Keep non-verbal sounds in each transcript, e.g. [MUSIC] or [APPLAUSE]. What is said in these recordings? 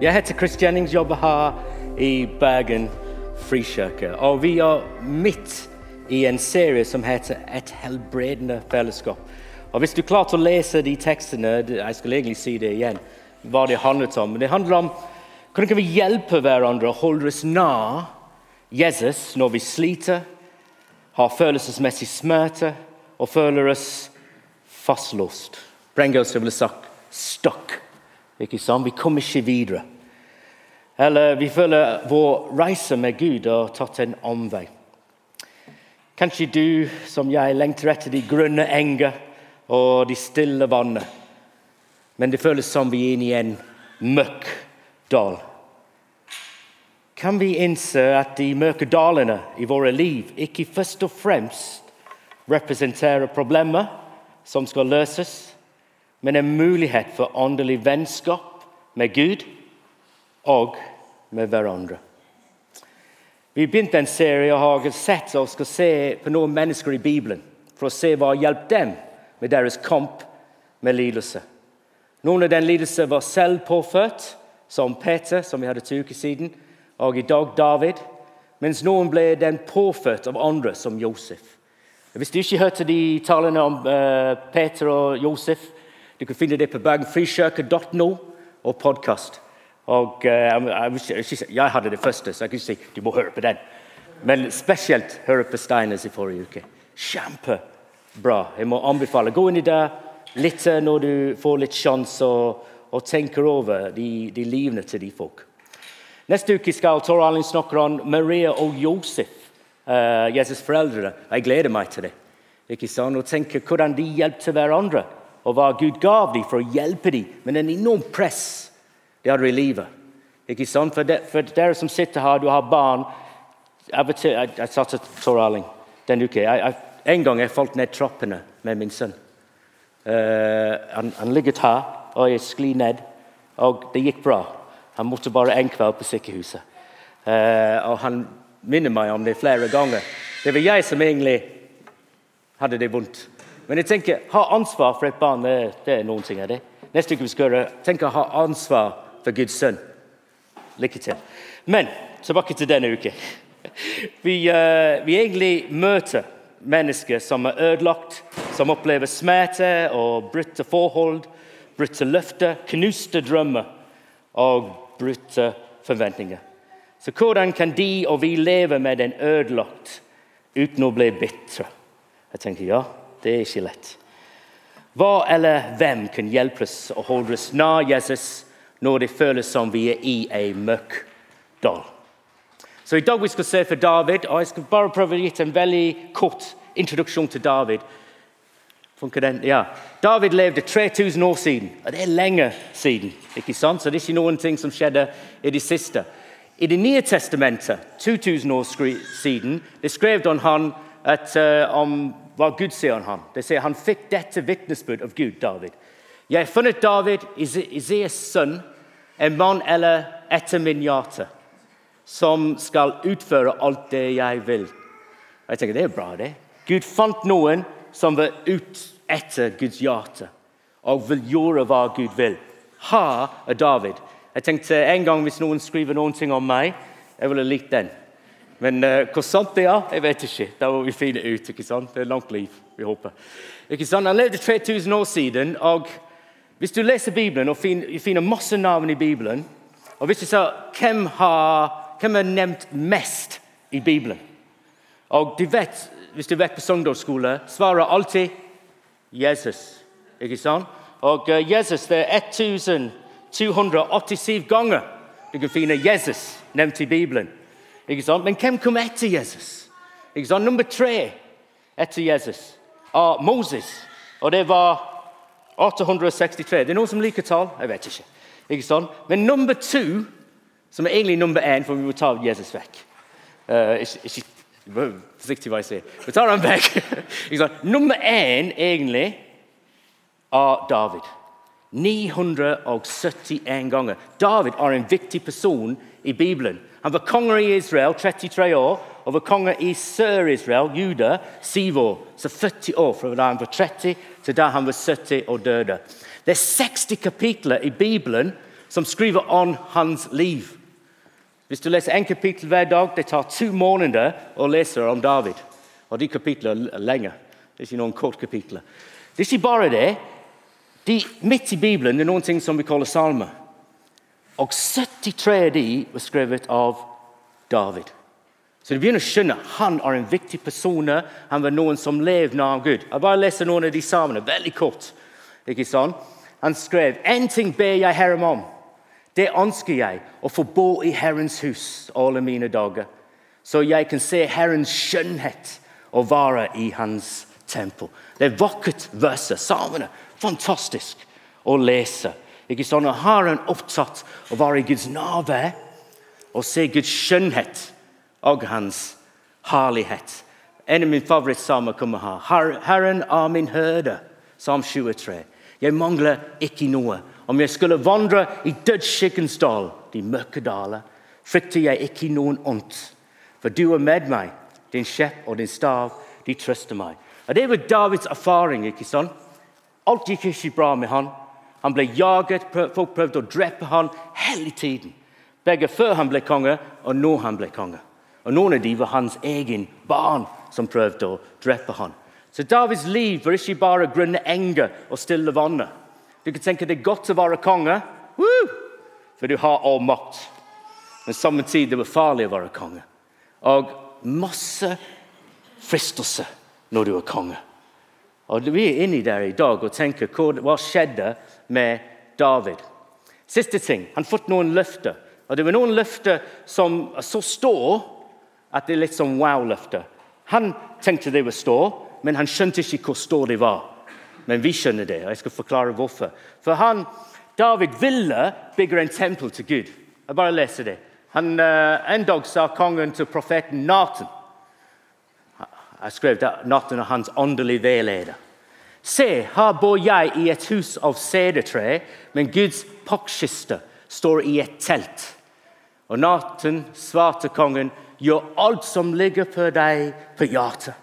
Jeg heter Chris Jennings, jobber her i Bergen Frikirke. Og vi er midt i en serie som heter Et helbredende fellesskap. Og Hvis du klarte å lese de tekstene Jeg skal egentlig si det igjen, hva det handlet om. Det handler om kan kan vi hjelpe hverandre å holde oss nær Jesus når vi sliter, har følelsesmessig smerte og føler oss fastlåst. Brengås ville sagt 'stuck'. Ikke sant? Vi kommer ikke videre. Eller vi føler vår reise med Gud har tatt en omvei. Kanskje du, som jeg, lengter etter de grønne enger og de stille vannene. Men det føles som vi er inne i en mørk dal. Kan vi innse at de mørke dalene i våre liv ikke først og fremst representerer problemer som skal løses, men en mulighet for åndelig vennskap med Gud og med hverandre. Vi begynte en serie og har sett og skal se på noen mennesker i Bibelen for å se hva hjalp dem med deres kamp med lidelse. Noen av den lidelse var selv påført, som Peter, som vi hadde to uker siden, og i dag David, mens noen ble den påført av andre, som Josef. Hvis du ikke hørte de talene om uh, Peter og Josef, du kan finne det på bergenfrikirke.no og podkast. Og, uh, jeg, jeg, hadde det første, så jeg kunne si du må høre på den. Men spesielt høre på Steiners i forrige uke. Kjempebra. Jeg må anbefale. Gå inn i det litt når du får litt sjanse og, og tenker over de, de, livene til de folk. Neste uke skal Tor Arling snakke om Maria og Josef, uh, Jesus' foreldre. Jeg gleder meg til det. Ikke sant? Og tenker hvordan de hjelper hverandre, og hva Gud gav dem for å hjelpe dem. Men en enormt press de hadde i livet. Ikke sant? For, de, for dere som sitter her, du har barn Jeg, jeg, jeg satt til Tor Arling den uka En gang jeg falt ned trappene med min sønn. Uh, han, han ligget her, og jeg skli ned. Og det gikk bra. Han måtte bare en kveld på sykehuset. Uh, og han minner meg om det flere ganger. Det var jeg som egentlig hadde det vondt. Men jeg tenker, ha ansvar for et barn, det, er noen ting av det. Neste uke vi skal høre, tenk å ha ansvar for Guds sønn. Lykke til. Men tilbake til denne uke. [LAUGHS] Vi, uh, vi egentlig møter mennesker som er ødelagt, som opplever smerte og brutte forhold, brutte løfter, knuste drømmer og brutte forventninger. Så hvordan kan de og vi leve med den ødelagt uten å bli bitre? Jeg tenker ja, det er ikke lett. Hva eller hvem kan hjelpe oss å holde oss nær Jesus når det føles som vi er i en mørk dal. Så I dag vi skal se for David, og jeg skal bare prøve å gi en veldig kort introduksjon til David. Den? Ja. David levde 3000 år siden, og det er lenge siden. ikke sant? Så det er ikke noen ting som skjedde i det siste. I Det nye testamentet, 2000 år siden, det skrev han at, uh, om hva Gud sier om ham. Det sier Han fikk dette vitnesbyrd av Gud, David. Jeg har funnet David, Isias sønn, en mann eller etter min hjerte, som skal utføre alt det jeg vil. Jeg tenker, Det er bra, det. Gud fant noen som var ut etter Guds hjerte og vil gjøre hva Gud vil. Ha er David. Jeg tenkte en gang Hvis noen skriver noen ting om meg, jeg ville likt den. Men uh, hvor sant det er, jeg vet ikke. Da må vi finne ut. ikke sant? Det er langt liv, vi håper. Ikke sant? Han levde 3000 år siden. og hvis du leser Bibelen og finner, masse navn i Bibelen og hvis du sa, hvem har, er nevnt mest i Bibelen og du vet, Hvis du vet på søndagsskole, svarer alltid Jesus. Ikke sant? Og uh, Jesus det er 1287 ganger du kan finne Jesus nevnt i Bibelen. Ikke sant? Men hvem kom etter Jesus? Ikke sant? Nummer tre etter Jesus av Moses. Og det var 863. Det er noen som liker tall? Jeg vet ikke. ikke sant? Men nummer to, som er egentlig nummer én, for vi må ta Jesus vekk uh, ikke, ikke, Forsiktig hva jeg sier. Vi tar ham vekk. [LAUGHS] nummer én egentlig av David. 971 ganger. David er en viktig person i Bibelen. Han i Israel 33 år og var konge i Sør-Israel, Juda, 7 år. Så 40 år fra da han var 30 til da han var 70 og døde. Det er 60 kapitler i Bibelen som skriver om hans liv. Hvis du leser en kapittel hver dag, det tar to måneder å lese om David. Og de kapitlene er lenge. Det er ikke noen kort kapitler. Det er ikke bare det. De, midt i Bibelen det er som vi kaller salmer. Og 73 av de var skrevet av David. Så du begynner å skjønne han er en viktig person. Han var noen som levde nær Gud. Jeg bare leser noen av de samene, veldig kort. Ikke sant? Han skrev en ting ber jeg Herren om. Det ønsker jeg, å få bo i Herrens hus alle mine dager. Så jeg kan se Herrens skjønnhet og være i Hans tempel. Det er vakkert verset. Samene. Fantastisk å lese. Ikke sånn, og Har en opptatt av å være i Guds nærvær og se Guds skjønnhet og hans herlighet. En av mine favorittsalmer kommer her. Herren er min hørde. Psalm 23. Jeg mangler ikke noe. Om jeg skulle vandre i dødsskikkens dal, de mørke daler, frykter jeg ikke noen ondt. For du er med meg, din skjepp og din stav, de trøster meg. Og Det var Davids erfaring. ikke sant? Alt gikk ikke bra med han. Han ble jaget, folk prøvde å drepe han hele tiden. Begge før han ble konge, og nå han ble konge. Og Noen av dem var hans egen barn som prøvde å drepe han. Så Davids liv var ikke bare grønne enger og stille vannet. Du kan tenke det er godt å være konge, Woo! for du har all makt. Men samme tid det var farlig å være konge. Og masse fristelse når du er konge. Og Vi er inni der i dag og tenker hva skjedde med David. Siste ting, Han har fått noen løfter. Og Det var noen løfter som så står at det er litt som wow-løfter. Han tenkte det var stå, men han skjønte ikke hvor stå det var. Men vi skjønner det, og jeg skal forklare hvorfor. For han, David ville bygge en tempel til Gud. Jeg bare leser det. Han, uh, en dag sa kongen til profeten Nathan Jeg skrev til Nathan og hans åndelige veileder. Se, her bor jeg i et hus av sedertre, men Guds pakkskiste står i et telt. Og natten svarte kongen, Gjør alt som ligger på deg på hjertet,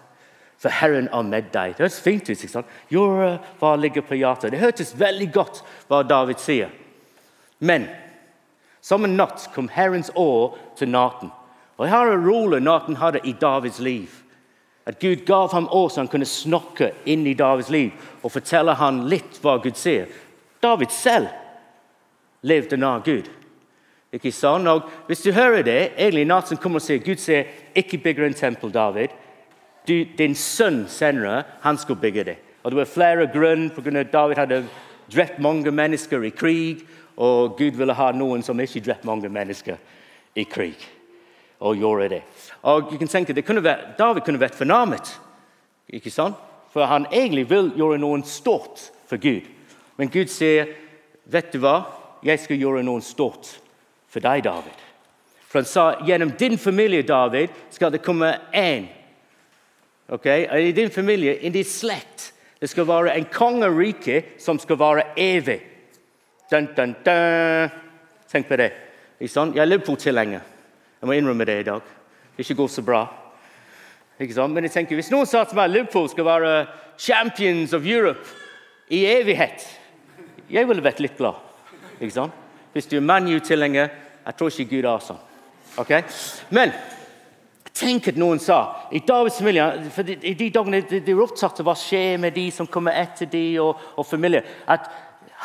for Herren er med deg. Det høres fint ut. ikke sant? Gjør hva ligger på hjertet. Det hørtes veldig godt hva David sier. Men samme natt kom Herrens år til natten. Og Her er rolle natten hadde i Davids liv. At Gud gav ham år så han kunne snakke inn i Davids liv og fortelle ham litt hva Gud sier. David selv levde nær Gud. Ikke sånn? Og Hvis du hører det, egentlig Nathan kommer og sier Gud sier ikke bygge en tempel, David. Du, din sønn senere, han skal bygge det. Og Det var flere grunner pga. David hadde drept mange mennesker i krig. Og Gud ville ha noen som ikke drepte mange mennesker i krig. Og gjorde det. Og kan tenke, det kunne vært, David kunne vært fornærmet. Ikke sant? For han egentlig vil gjøre noe stort for Gud. Men Gud sier, 'Vet du hva? Jeg skal gjøre noe stort for deg, David. For han sa gjennom din familie, David, skal det komme én. Okay? I din familie, i din slekt, det skal være en kongerike som skal være evig. Dun, dun, dun. Tenk på det. Ikke sant? Jeg er Liverpool-tilhenger. Jeg må innrømme det i dag. Det ikke går så bra. Men jeg tenker, hvis noen sa til meg at Liverpool skal være champions of Europe i evighet Jeg ville vært litt glad. Hvis du er ManU-tilhenger jeg tror ikke Gud har sånn. Okay? Men tenk at noen sa I Davids familie for i de dagene de, de er opptatt av hva skjer med de som kommer etter de og, og familie, at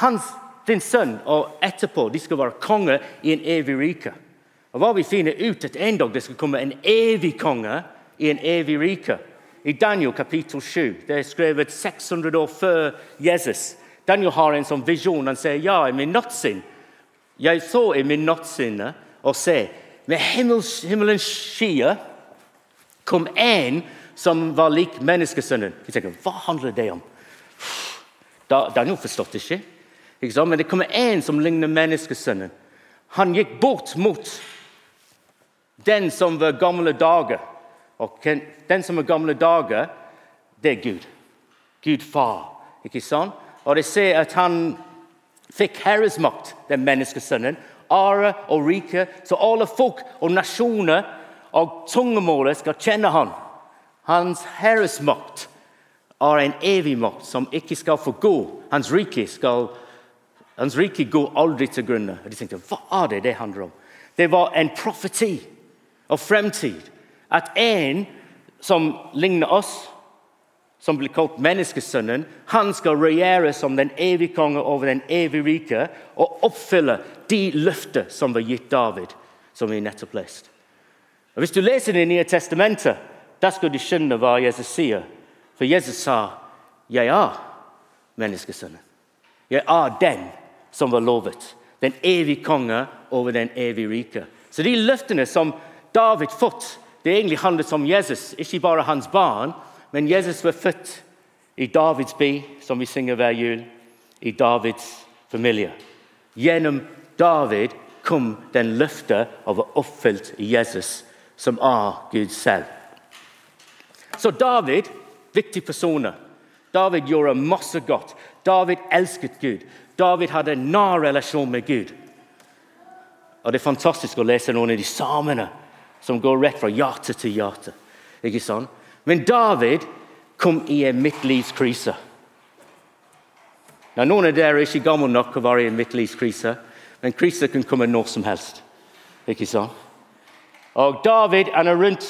hans, din sønn og etterpå de skal være konge i en evig rike. Og hva vi finner ut at En dag det skal komme en evig konge i en evig rike. I Daniel kapittel 7, det er skrevet 600 år før Jesus. Daniel har en sånn visjon. Han sier ja, i min nattsinn jeg så i min nattsinne og se, med himmels, himmelens skyer kom en som var lik menneskesønnen. Vi tenker, Hva handler det om? Da, Daniel forstått ikke. ikke Men det kommer en som ligner menneskesønnen. Han gikk bort mot den som var gamle dager. Og den som er gamle dager, det er Gud. Gud far. Ikke sant? Og de ser at han fikk herresmakt, den menneskesønnen, Are og rike, så alle folk og nasjoner og tungemålet skal kjenne han. Hans herresmakt er en evig makt som ikke skal forgå. Hans rike skal Hans rike går aldri til grunne. Og de tenkte, hva er det det handler om? Det var en profeti av fremtid. At en som ligner oss, som blir kalt menneskesønnen, han skal regjere som den evige konge over den evige rike og oppfylle de løfter som var gitt David, som vi nettopp leste. Og Hvis du leser Det nye testamentet, da skal du skjønne hva Jesus sier. For Jesus sa, 'Jeg er menneskesønnen'. Jeg er den som var lovet. Den evige konge over den evige rike. Så de løftene som David fått, det egentlig handlet om Jesus, ikke bare hans barn. Men Jesus var født i Davids by, som vi synger hver jul, i Davids familie. Gjennom David kom den løftet av å oppfylt i Jesus, som er Gud selv. Så David, viktig personer. David gjorde masse godt. David elsket Gud. David hadde en nær relasjon med Gud. Og Det er fantastisk å lese noen av de samene som går rett fra hjerte til hjerte. Ikke sant? Men David kom i en midtlivskrise. Nå, noen av dere er ikke gamle nok til å være i en midtlivskrise, men kriser kan komme når som helst. Ikke sant? Og David han er rundt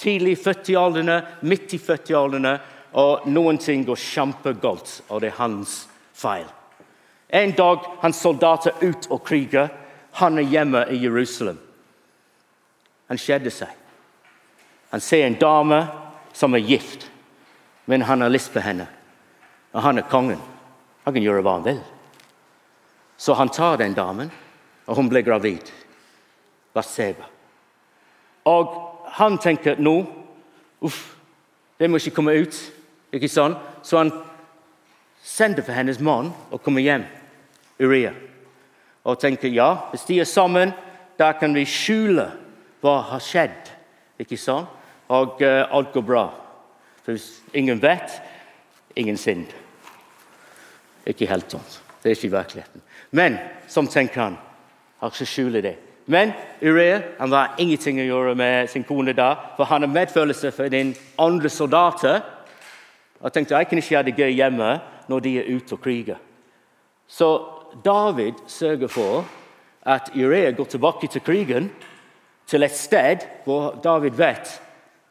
tidlig 40-årene, midt i 40-årene, og noen ting går kjempegalt, og det er hans feil. En dag hans soldater ut og kriger. Han er hjemme i Jerusalem. Han skjedde seg. Han ser en dame som er gift, men han har lyst på henne. Og han er kongen. Han kan gjøre hva han vil. Så han tar den damen, og hun blir gravid. Batseba. Og han tenker nå Uff, det må ikke komme ut. Ikke sånn? Så han sender for hennes mann og kommer hjem, Uria. Og tenker ja, hvis de er sammen, da kan vi skjule hva har skjedd. Ikke sant? Og uh, alt går bra. For hvis ingen vet, ingen synd. Ikke helt sånn. Det er ikke virkeligheten. Men som tenker han, har ikke skjule det. Men Urea han har ingenting å gjøre med sin kone da, for han har medfølelse for den andre soldater. Jeg tenkte jeg kan ikke ha det gøy hjemme når de er ute og kriger. Så David sørger for at Urea går tilbake til krigen, til et sted hvor David vet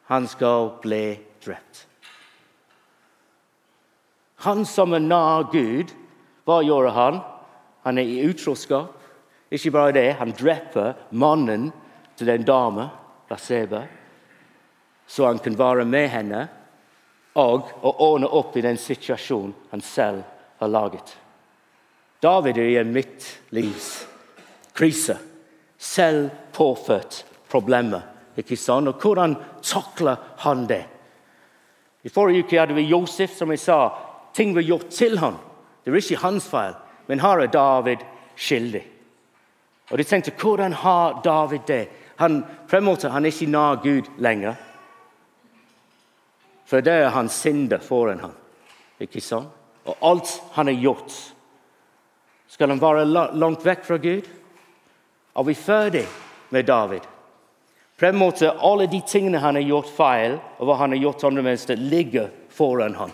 han skal bli drept. Han som er nær Gud, hva gjør han? Han er i utroskap. Ikke bare det, han dreper mannen til den dame, Placeba, så han kan være med henne og, å ordne opp i den situasjonen han selv har laget. David er i en midtlivskrise. Selv påført problemer. Ikke sant? Og hvordan takler han det? I forrige uke hadde vi Josef, som jeg sa. Ting var gjort til ham. Det var ikke hans feil, men her er David skyldig. Og de tenkte hvordan har David det? Han, fremover, han er ikke nær Gud lenger. For det er hans synder foran ham. Ikke sant? Og alt han har gjort, skal han være langt vekk fra Gud? Er vi ferdig med David? På en måte, Alle de tingene han har gjort feil, og hva han har gjort andre mennesker, ligger foran ham.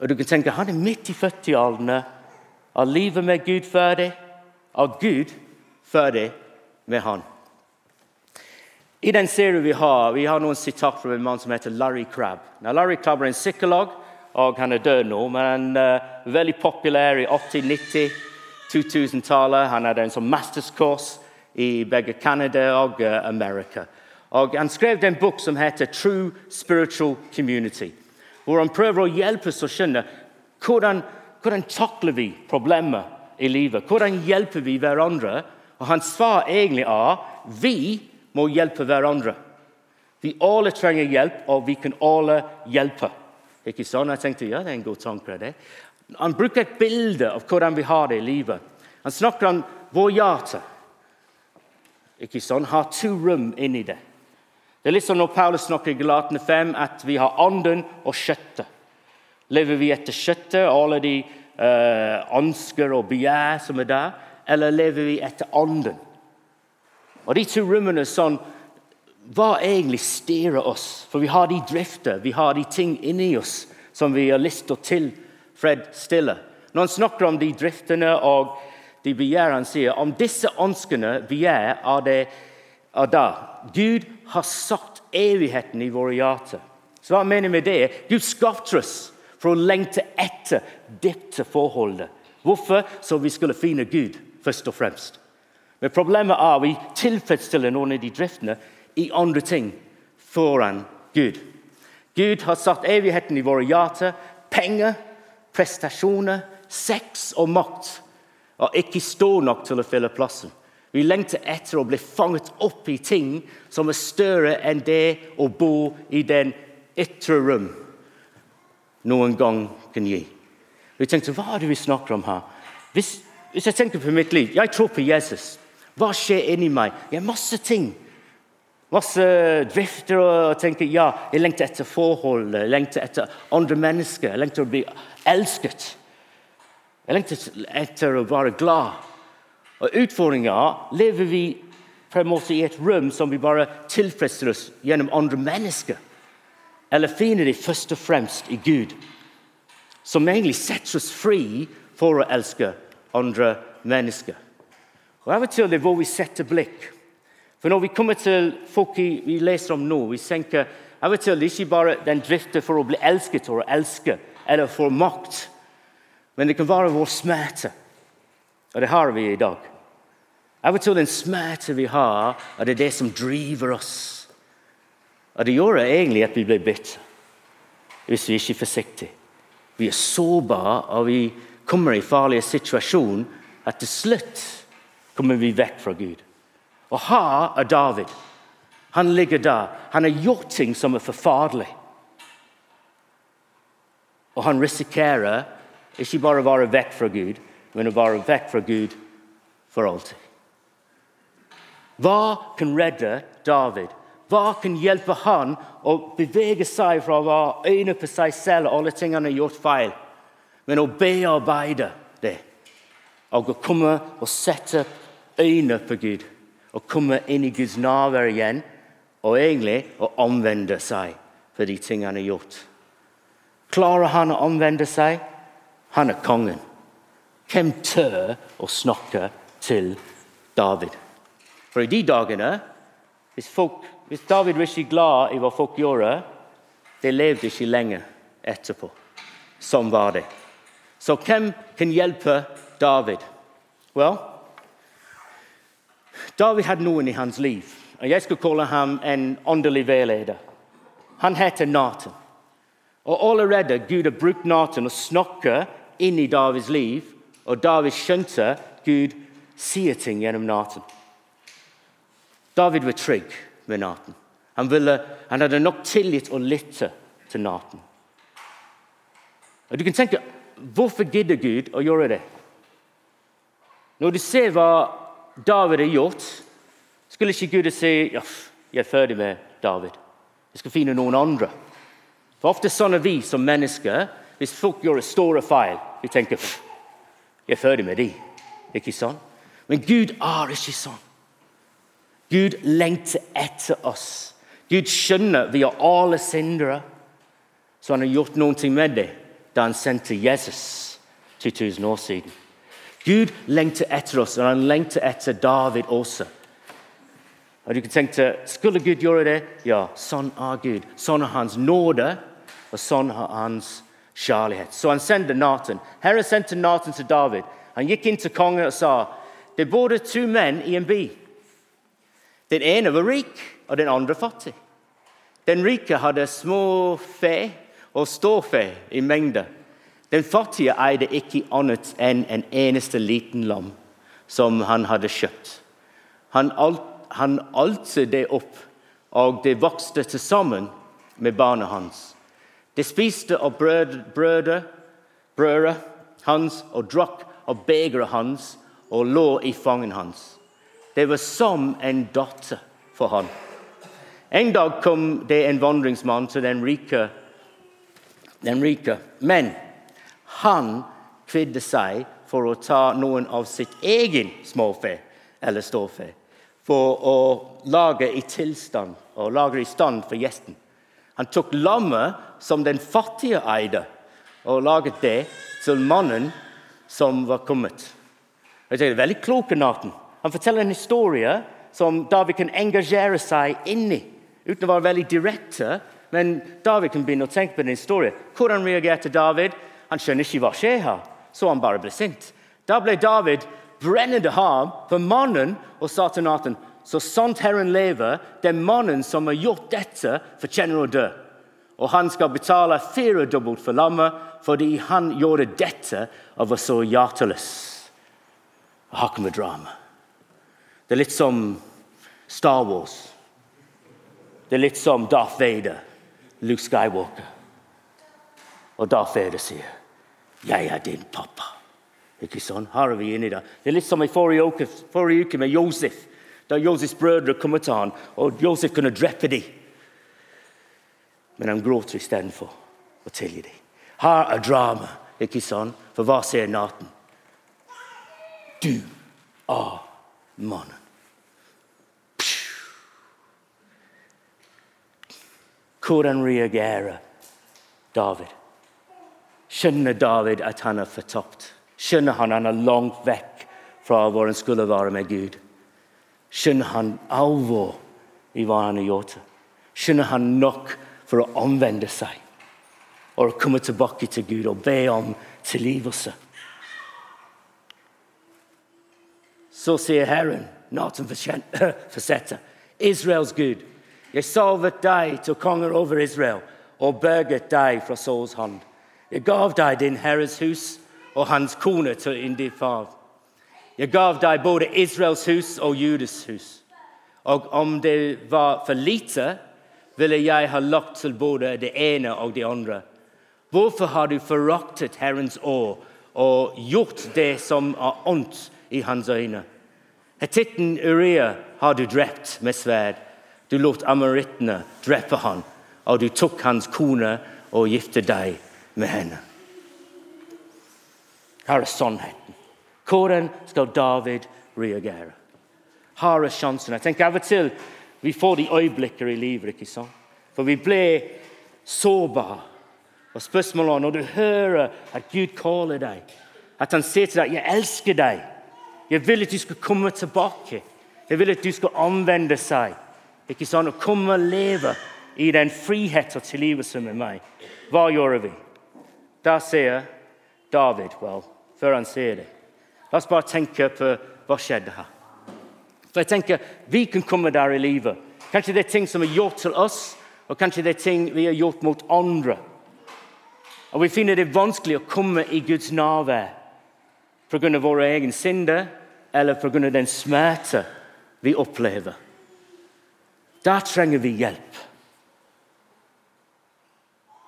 Og du kan tenke han er midt i 40-årene. Er livet med Gud ferdig? Er Gud ferdig med han? I den serien vi har, vi har noen sitat fra en mann som heter Larry Crabb. Now, Larry Crabb er en psykolog, og han er død nå, men han er uh, veldig populær i 80-, 90-, 2000-tallet. Han hadde en sånn masterskurs i begge Canada og uh, Amerika. Og han skrev en bok som heter 'True Spiritual Community', hvor han prøver å hjelpe oss å skjønne hvordan, hvordan takler vi problemer i livet. Hvordan hjelper vi hverandre? Og Hans svar egentlig er vi må hjelpe hverandre. Vi alle trenger hjelp, og vi kan alle hjelpe. Ikke sånn? Jeg tenkte ja, det er en god tanke. det. Han bruker et bilde av hvordan vi har det i livet. Han snakker om vår hjerte ikke sånn, har to rom inni det. Det er litt som når Paulus snakker i Galatene 5, at vi har ånden og kjøttet. Lever vi etter kjøttet og alle de uh, ønsker og begjær som er der, eller lever vi etter ånden? Og De to rommene sånn, hva egentlig styrer oss? For vi har de drifter, vi har de ting inni oss som vi har lyst til å tilfredsstille. Når han snakker om de driftene og de begjærene sier om disse ønskene begjær av det av da. Gud har satt evigheten i våre hjerter. Så hva mener vi med det? Gud skapte oss for å lengte etter dette forholdet. Hvorfor? Så vi skulle finne Gud, først og fremst. Men problemet er at vi tilfredsstiller noen av de driftene i andre ting foran Gud. Gud har satt evigheten i våre hjerter. Penger, prestasjoner, sex og makt er ikke stor nok til å fylle plassen. Vi lengter etter å bli fanget opp i ting som er større enn det å bo i den ytre rom noen gang kan gi. Vi tenkte, Hva er det vi snakker om her? Hvis, hvis jeg tenker på mitt liv Jeg tror på Jesus. Hva skjer inni meg? Jeg har masse ting. Masse drifter og tenker ja, jeg lengter etter forhold, jeg lengter etter andre mennesker, jeg lengter å bli elsket. Jeg lengter etter å være glad. Og Utfordringa lever vi på en måte i et rom som vi bare tilfredsstiller oss gjennom andre mennesker. Eller finner de først og fremst i Gud, som egentlig setter oss fri for å elske andre mennesker. Og Av og til det er hvor vi setter blikk. For Når vi kommer til folk vi leser om nå, vi tenker av og til det er ikke bare den driften for å bli elsket og å elske, eller for makt. Men det kan være vår smerte. Og det har vi i dag. Av og til den smerte vi har, er det det som driver oss. Og det gjør egentlig at vi blir bitre hvis vi ikke er forsiktige. Vi er sårbare, og vi kommer i farlige situasjoner at til slutt kommer vi vekk fra Gud. Og her er David. Han ligger der. Han har gjort ting som er forferdelige. Og han risikerer ikke bare være vekk fra Gud, men å være vekk fra Gud for alltid. Hva kan redde David? Hva kan hjelpe han å bevege seg fra å være øyne på seg selv og alle tingene han har gjort feil, men å bearbeide det? Og å komme og sette øyne på Gud og komme inn i Guds nærvær igjen og egentlig å omvende seg for de tingene han har gjort. Klarer han å omvende seg? Han er kongen. Hvem tør å snakke til David? For i de dagene hvis, folk, hvis David var ikke glad i hva folk gjorde, de levde ikke lenger etterpå. Sånn var det. Så hvem kan hjelpe David? Well, David hadde noen i hans liv. og Jeg skal kalle ham en åndelig veileder. Han heter Nathan. Og allerede Gud har brukt Nathan og snakke inn i Davids liv, og David skjønte Gud sier ting gjennom natten David var trygg med natten Han, ville, han hadde nok tillit og lytte til natten Og du kan tenke, Hvorfor gidder Gud å gjøre det? Når du ser hva David har gjort, skulle ikke Gud si ja, jeg er ferdig med David. Jeg skal finne noen andre. For Ofte sånn er vi som mennesker. Hvis folk gjør store feil, vi tenker jeg er ferdig med de. Ikke sånn? Men Gud er ikke sånn. Gud lengter etter oss. Gud skjønner vi har alle syndere, så han har gjort noe med det da han sendte Jesus 2000 år siden. Gud lengter etter oss, og han lengter etter David også. Og du kan tenke, Skulle Gud gjøre det? Ja, sånn er Gud. Sånn er hans nåde, og sånn er hans kjærlighet. Så han sendte Nathan. Herren sendte Nathan til David. Han gikk inn til kongen og sa det bodde to menn i en by. Den ene var rik, og den andre fattig. Den rike hadde små fe og storfe i mengder. Den fattige eide ikke annet enn en eneste liten lam som han hadde kjøpt. Han, alt, han alte det opp, og det vokste til sammen med barna hans. De spiste av brødet, brødet hans og drakk av begeret hans og lå i fangen hans. Det var som en datter for han. En dag kom det en vandringsmann til den rike, den rike. men han kvidde seg for å ta noen av sitt egen småfe eller ståfe for å lage i tilstand og lage i stand for gjesten. Han tok lammet som den fattige eide, og laget det til mannen som var kommet. Det er Veldig klok Nathan. Han forteller en historie som David kan engasjere seg inn i, uten å være veldig direkte. Men David kan begynne å tenke på den historien. Hvordan reagerte David? Han skjønner ikke hva skjer her, så han bare ble sint. Da ble David brennende ham for mannen og sa til Nathan så sant Herren lever, den mannen som har gjort dette, fortjener å dø. Og han skal betale firedobbelt for lammet fordi han gjorde dette av å så hjerteløs. Her kommer drama. Det er litt som Star Wars. Det er litt som Darth Vader, Luke Skywalker. Og Darth Vader sier, 'Jeg er din pappa'. Ikke sånn? Er vi inne i det. Det er litt som i forrige uke, forrige uke med Josef. Da Josefs brødre kommer til ham, og Josef kunne drepe dem. Men han gråter istedenfor å tilgi dem. Her er drama, ikke sant? For hva sier natten? Du er mannen. Hvordan reagerer David? Skjønner David at han er fortapt? Skjønner han han er langt vekk fra hvor han skulle være med Gud? Skjønner han alvor i hva han han nok for å omvende seg og komme tilbake til Gud og be om tilgivelse? Så sier Herren, Nathan fortsetter, [COUGHS] Israels Gud, jeg salvet deg til konger over Israel og berget deg fra Sauls hånd. Jeg gav deg din Herres hus og hans kone til din far. Jeg gav deg både Israels hus og Judas hus. Og om det var for lite, ville jeg ha lagt til både det ene og det andre. Hvorfor har du foraktet Herrens år og gjort det som er ondt i hans øyne? Hetitten Uria har du drept med sverd. Du lot amorittene drepe han, og du tok hans kone og giftet deg med henne. Her er sannheten. Hvordan skal David reagere? Har er sjansen. Jeg tenker Av og til vi får de øyeblikker i livet. ikke sant? For vi blir sårbare. Og spørsmålet er når du hører at Gud kaller deg, at han sier til deg 'Jeg elsker deg', 'Jeg vil at du skal komme tilbake', 'Jeg vil at du skal omvende seg' ikke sant? og komme og leve i den frihet og tilgivelse med meg. Hva gjør vi? Da sier David well, før han sier det. La oss bare tenke på hva skjedde her. For jeg tenker, Vi kan komme der i livet. Kanskje det er ting som er gjort til oss, og kanskje det er ting vi har gjort mot andre. Og Vi finner det vanskelig å komme i Guds nærvær pga. våre egne synder eller pga. den smerte vi opplever. Da trenger vi hjelp.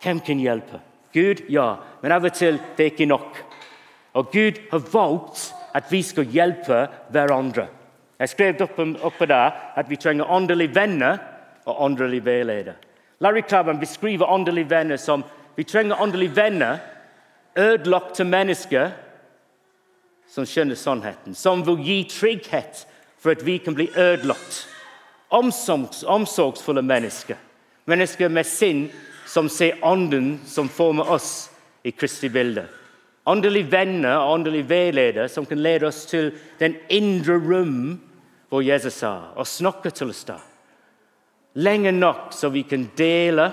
Hvem kan hjelpe? Gud, ja, men av og til det er ikke nok. Og Gud har valgt at vi skal hjelpe hverandre. Jeg skrev oppe der at vi trenger åndelige venner og åndelige veiledere. Larry Craven beskriver åndelige venner som vi trenger åndelige venner, ødelagte mennesker som skjønner sannheten, som vil gi trygghet for at vi kan bli ødelagt. Omsorgs, omsorgsfulle mennesker. Mennesker med sinn som ser ånden som former oss i Kristi bilde. Åndelige venner og åndelige veiledere som kan lede oss til den indre rom hvor Jesus er, og snakke til oss da. Lenge nok så vi kan dele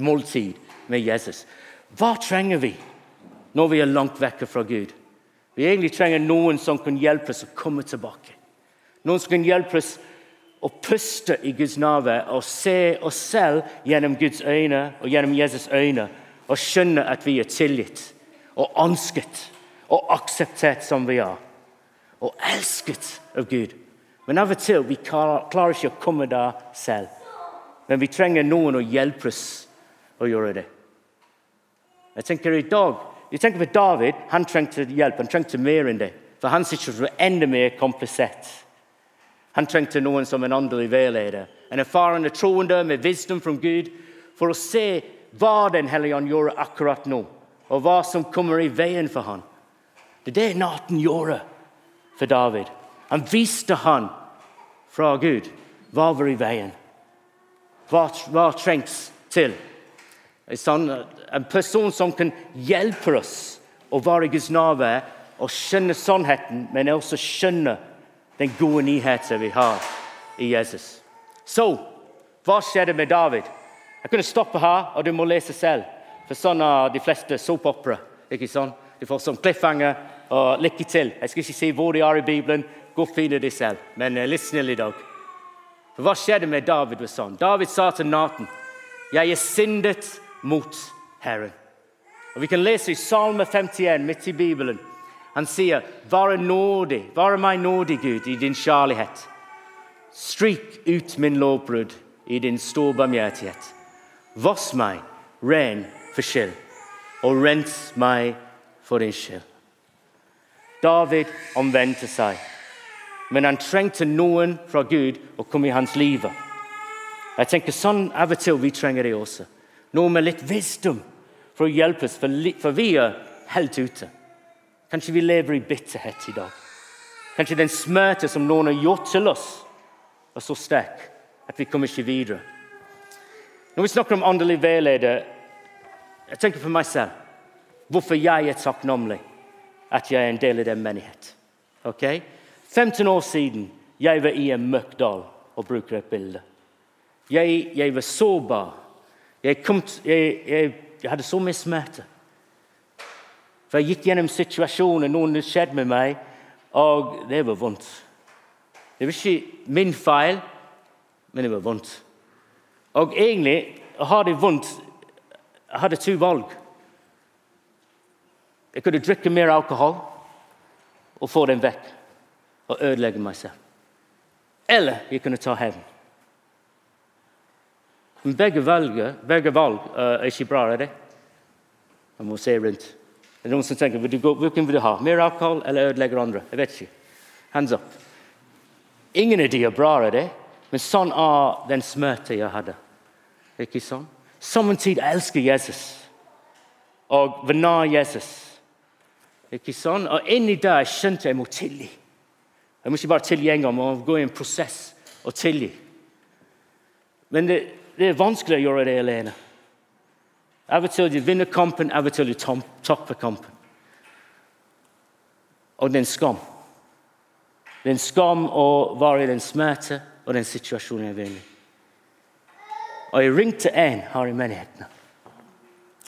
måltid med Jesus. Hva trenger vi når vi er langt vekke fra Gud? Vi egentlig trenger noen som kan hjelpe oss å komme tilbake. Noen som kan hjelpe oss å puste i Guds nærvær og se oss selv gjennom Guds øyne og gjennom Jesus' øyne og skjønne at vi er tilgitt og ønsket og akseptert som vi er. Og elsket av Gud. Men av og til vi klarer ikke å komme der selv. Men vi trenger noen å hjelpe oss å gjøre det. Jeg tenker i dag, jeg tenker på David. Han trengte hjelp. Han trengte mer enn det. For hans situasjon var enda mer komplisert. Han trengte noen som en åndelig veileder. En erfarende troende med visdom fra Gud for å se hva Den hellige ånd gjør akkurat nå, og hva som kommer i veien for ham. Det er det Naten gjorde for David. Han viste han fra Gud hva var i veien. Hva, hva trengs til? En person som kan hjelpe oss å være i Guds nærvær og skjønne sannheten, men også skjønne den gode nyheten vi har i Jesus. Så hva skjedde med David? Jeg kunne stoppe her, og du må lese selv. For sånn er de fleste soapopera. ikke sånn? De får sånn cliffhanger og lykke til. Jeg skal ikke si hvor de er i Bibelen. Gå og finne de selv. Men uh, litt snill i dag. For Hva skjedde med David? og sånn? David sa til Naten, 'Jeg er syndet mot Herren'. Og Vi kan lese i Salme 51 midt i Bibelen. Han sier, 'Vare nådig, vare meg nådig, Gud, i din kjærlighet.' 'Stryk ut min lovbrudd i din store barmhjertighet.' Voss meg ren for skyld, og rens meg for din skyld.' David omvendte seg, men han trengte noen fra Gud å komme i hans liv. Jeg tenker Sånn av og til vi trenger det også. Noe med litt visdom for å hjelpe oss, for vi er helt ute. Kanskje vi lever i bitterhet i dag. Kanskje den smerte som noen har gjort til oss, er så sterk at vi kommer ikke videre. Når vi snakker om åndelig veileder, jeg tenker på meg selv hvorfor jeg er takknemlig at jeg er en del av den menighet. Okay? 15 år siden jeg var i en mørk dal og bruker et bilde. Jeg, jeg var sårbar. Jeg, kom, jeg, jeg hadde så mye smerte. For jeg gikk gjennom situasjoner, noen skjedde med meg, og det var vondt. Det var ikke min feil, men det var vondt. Og egentlig å ha det vondt Jeg hadde to valg. Jeg kunne drikke mer alkohol og få den vekk og ødelegge meg selv. Eller jeg kunne ta hevn. Men begge, valg, begge valg uh, er ikke bra, er det? Jeg må se rundt. Det er noen som tenker vil du gå, hvilken vil du ha? Mer alkohol eller ødelegge andre? Jeg vet. Hands up. Ingen av de er bra, er det? men sånn er den smerte jeg hadde. Ikke sånn? Samtidig elsker Jesus og var nær Jesus. Ikke sånn? Og inni der skjønte jeg må tilgi. Jeg må ikke bare tilgi en gang, men gå i en prosess og tilgi. Men det, det er vanskelig å gjøre det alene. Av og til du vinner kampen, av og til du taper kampen. Og det er en skam. Det er en skam å være i den smerte og den situasjonen jeg er i. Og jeg ringte en her i menigheten.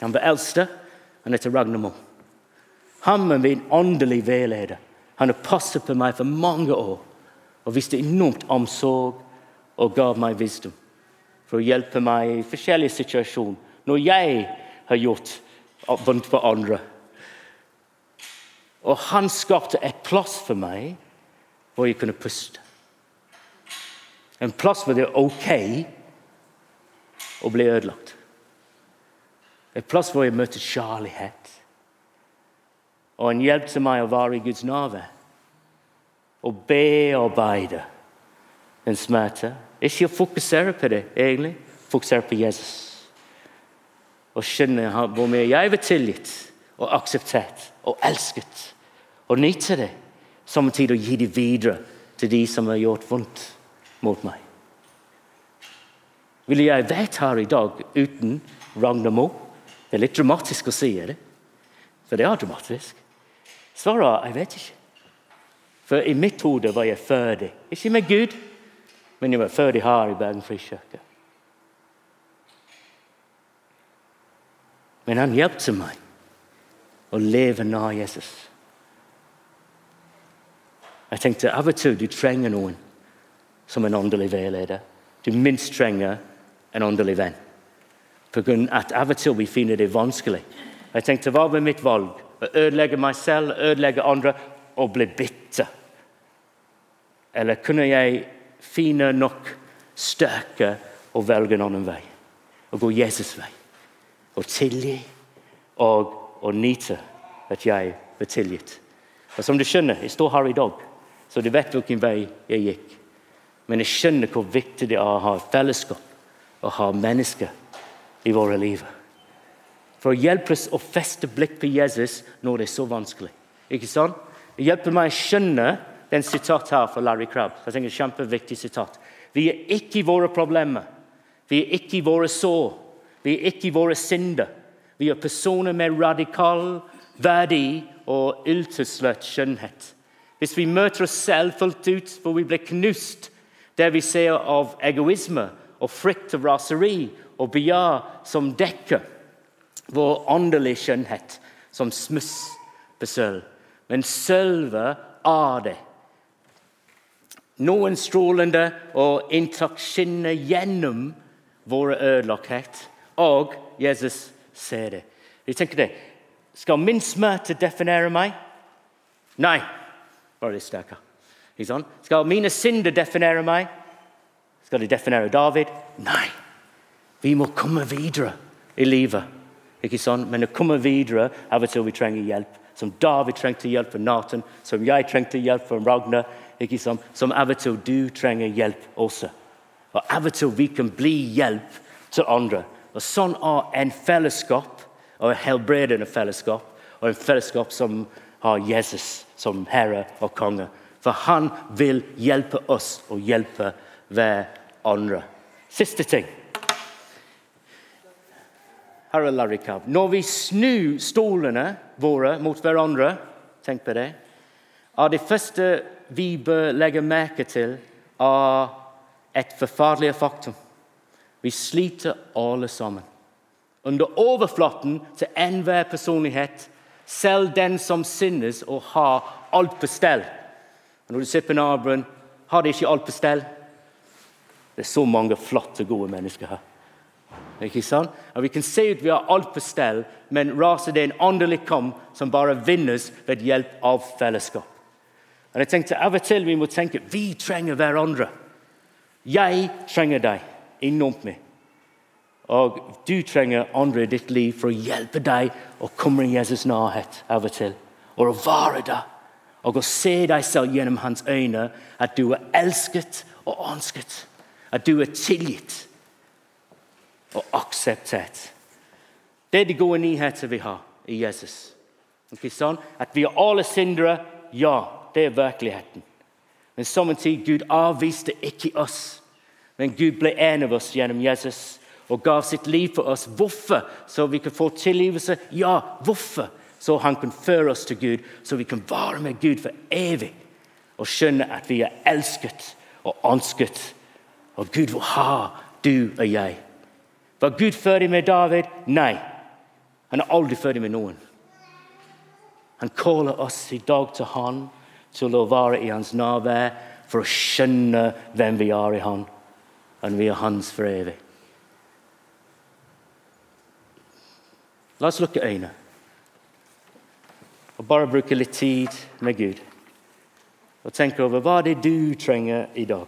Han var eldste. Han heter Ragnar Moe. Han var min åndelige veileder. Han har passet på meg for mange år og viste enormt omsorg og ga meg visdom for å hjelpe meg i forskjellige situasjoner når jeg har gjort vondt for andre. Og han skapte et plass for meg hvor jeg kunne puste. En plass hvor det er OK å ble ødelagt. Et plass hvor jeg møter kjærlighet. Og en hjelp til meg å være i Guds nærvær. Og bearbeide en smerte. Ikke å fokusere på det, egentlig. Fokusere på Jesus og skjønne hvor mye jeg var tilgitt og akseptert og elsket. Og nyte det, samtidig å gi det videre til de som har gjort vondt mot meg. Ville jeg vært her i dag uten Ragnar Moe? Det er litt dramatisk å si det, for det er dramatisk. Svaret jeg vet ikke. For i mitt hode var jeg ferdig. Ikke med Gud, men jeg var ferdig her i Bergen frikirke. Men han hjalp meg å leve nær Jesus. Jeg tenkte av og til du trenger noen som en åndelig veileder. Du minst trenger en åndelig venn. På grunn at av og til vi finner det vanskelig. Jeg tenkte, Hva var mitt valg? Å ødelegge meg selv, ødelegge andre og bli bitter? Eller kunne jeg finne nok styrke og velge en annen vei? Og gå Jesus' vei? og tilgi og å nyte at jeg ble tilgitt. Og Som du skjønner, jeg står her i dag, så du vet hvilken vei jeg gikk. Men jeg skjønner hvor viktig det er å ha fellesskap og ha mennesker i våre liv. For å hjelpe oss å feste blikk på Jesus når det er så vanskelig. Ikke sant? Det hjelper meg å skjønne den sitat her fra Larry Crabb. Jeg tenker kjempeviktig sitat. Vi er ikke i våre problemer. Vi er ikke i våre sår. Vi er ikke i våre synder. Vi er personer med radikal verdi og yltesløtt skjønnhet. Hvis vi møter oss selv fullt ut, hvor vi blir knust der vi ser av egoisme og frykt og raseri og begjær som dekker vår åndelige skjønnhet som smuss på sølv. Men sølvet av det. Noen strålende og intakt skinner gjennom vår ødelagthet, og Jesus ser det. Jeg tenker det. Skal min smerte definere meg? Nei. Bare litt sterkere. Skal mine synder definere meg? Skal de definere David? Nei. Vi må komme videre i livet. Ikke sånn? Men å komme videre av og til vi trenger hjelp. Som David trengte hjelp for Nathan, som jeg trengte hjelp for Ragnar. Ikke sånn? Som av og til du trenger hjelp også. Og Av og til vi kan bli hjelp til andre. Og Sånn er en fellesskap, og en helbredende fellesskap, og en fellesskap som har Jesus som herre og konge. For han vil hjelpe oss og hjelpe hverandre. Siste ting. Når vi snur stolene våre mot hverandre, tenk på det, er det første vi bør legge merke til, er et forferdelig faktum. Vi sliter alle sammen. Under overflaten til enhver personlighet, selv den som sinnes og har alt på stell. Når du ser på naboen, har de ikke alt på stell? Det er så mange flotte, gode mennesker her. Ikke sant? Og Vi kan se ut vi har alt på stell, men raser det en åndelig kamp som bare vinnes ved hjelp av fellesskap. Og jeg tenkte Av og til vi må tenke vi trenger hverandre. Jeg trenger deg enormt mye. Og du trenger andre i ditt liv for å hjelpe deg å komme i Jesus' nærhet av og til. Og å være der. Og å se deg selv gjennom hans øyne, at du er elsket og ønsket. At du er tilgitt og akseptert. Det er de gode nyheter vi har i Jesus. Ikke sånn? At vi er alle syndere, ja, det er virkeligheten. Men samtidig Gud avviste ikke oss. Men Gud ble en av oss gjennom Jesus og gav sitt liv for oss. Hvorfor? Så vi kan få tilgivelse? Ja, hvorfor? Så han kan føre oss til Gud, så vi kan være med Gud for evig og skjønne at vi er elsket og ønsket. Og Gud vil ha du og jeg. Var Gud ferdig med David? Nei. Han er aldri ferdig med noen. Han kaller oss i dag til han til å være i hans nærvær for å skjønne hvem vi er i han, og vi er hans for evig. La oss lukke øynene og bare bruke litt tid med Gud. Og tenke over hva det er du trenger i dag.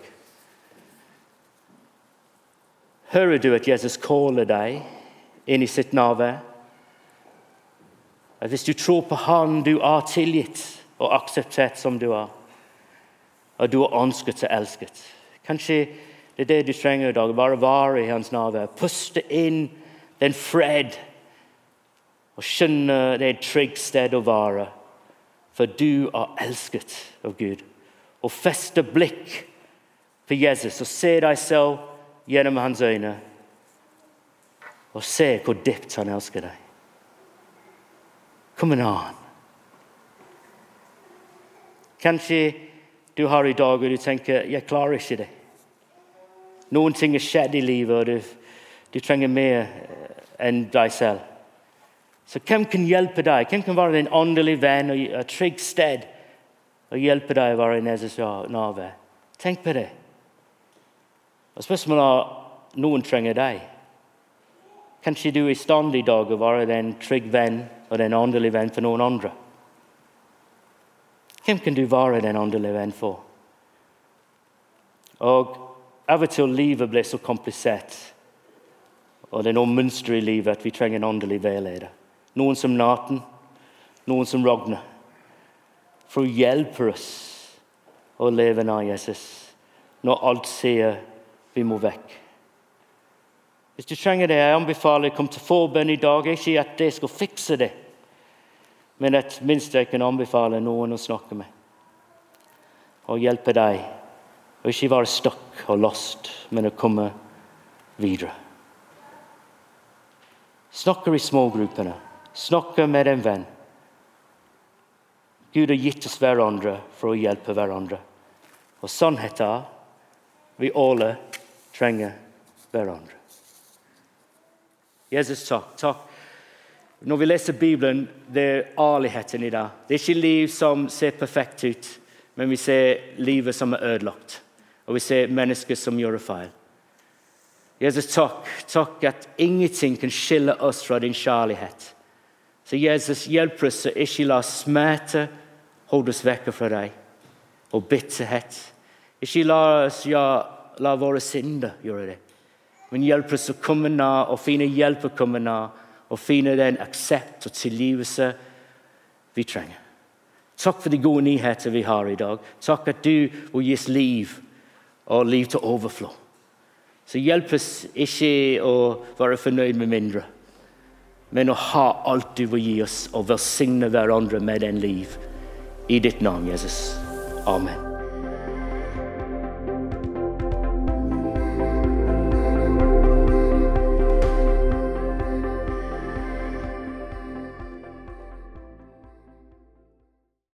Hører du at Jesus kaller deg inn i sitt nærvær? At hvis du tror på Han, du er tilgitt og akseptert som du er. Og du er ønsket og elsket. Kanskje det er det du trenger i dag. Bare være i Hans nærvær. Puste inn den fred og skjønne det er et trygt sted å være. For du er elsket av Gud. Og feste blikk på Jesus og se deg selv gjennom hans øyne. Og se hvor dypt han elsker deg. Kom an. Kanskje du har i dag og du tenker 'jeg klarer ikke det'. Noen ting har skjedd i livet, og du, du trenger mer enn deg selv. Så hvem kan hjelpe deg? Hvem kan være din åndelige venn og et trygt sted og hjelpe deg å være i Jesus nærvær? Tenk på det. Og Spørsmålet er noen trenger deg. Kanskje du er i stand i dag å være den trygg venn og den åndelige venn for noen andre. Hvem kan du være den åndelige venn for? Og Av og til livet blir så komplisert, og det er noe mønster i livet at vi trenger en åndelig veileder noen som Naten, noen som Ragnar. For å hjelpe oss å leve nær Jesus når alt sier vi må vekk. Hvis du trenger det, jeg anbefaler å komme til forbønn i dag. Ikke at det skal fikse det, men at minst jeg kan anbefale noen å snakke med. Og hjelpe deg. Og ikke være stuck og lost, men å komme videre. Snakker i smågruppene. Snakker med en venn. Gud har gitt oss hverandre for å hjelpe hverandre. Og sannheten vi alle trenger hverandre. Jesus, takk. takk. Når vi leser Bibelen, det er ærligheten i det. Det er ikke liv som ser perfekt ut, men vi ser livet som er ødelagt. Og vi ser mennesker som gjør feil. Jesus, takk. Takk at ingenting kan skille oss fra din kjærlighet. Så Jesus, hjelp oss å ikke la smerte holde oss vekk fra deg, og bitterhet. Ikke la oss ja, la våre synder gjøre det, men hjelp oss å komme nær og finne hjelp å komme nær og finne den aksept og tilgivelse vi trenger. Takk for de gode nyheter vi har i dag. Takk at du vil gi oss liv, og liv til overflod. Så hjelp oss ikke å være fornøyd med mindre men å ha alt du vil gi oss, og velsigne hverandre med den liv. I ditt navn, Jesus. Amen.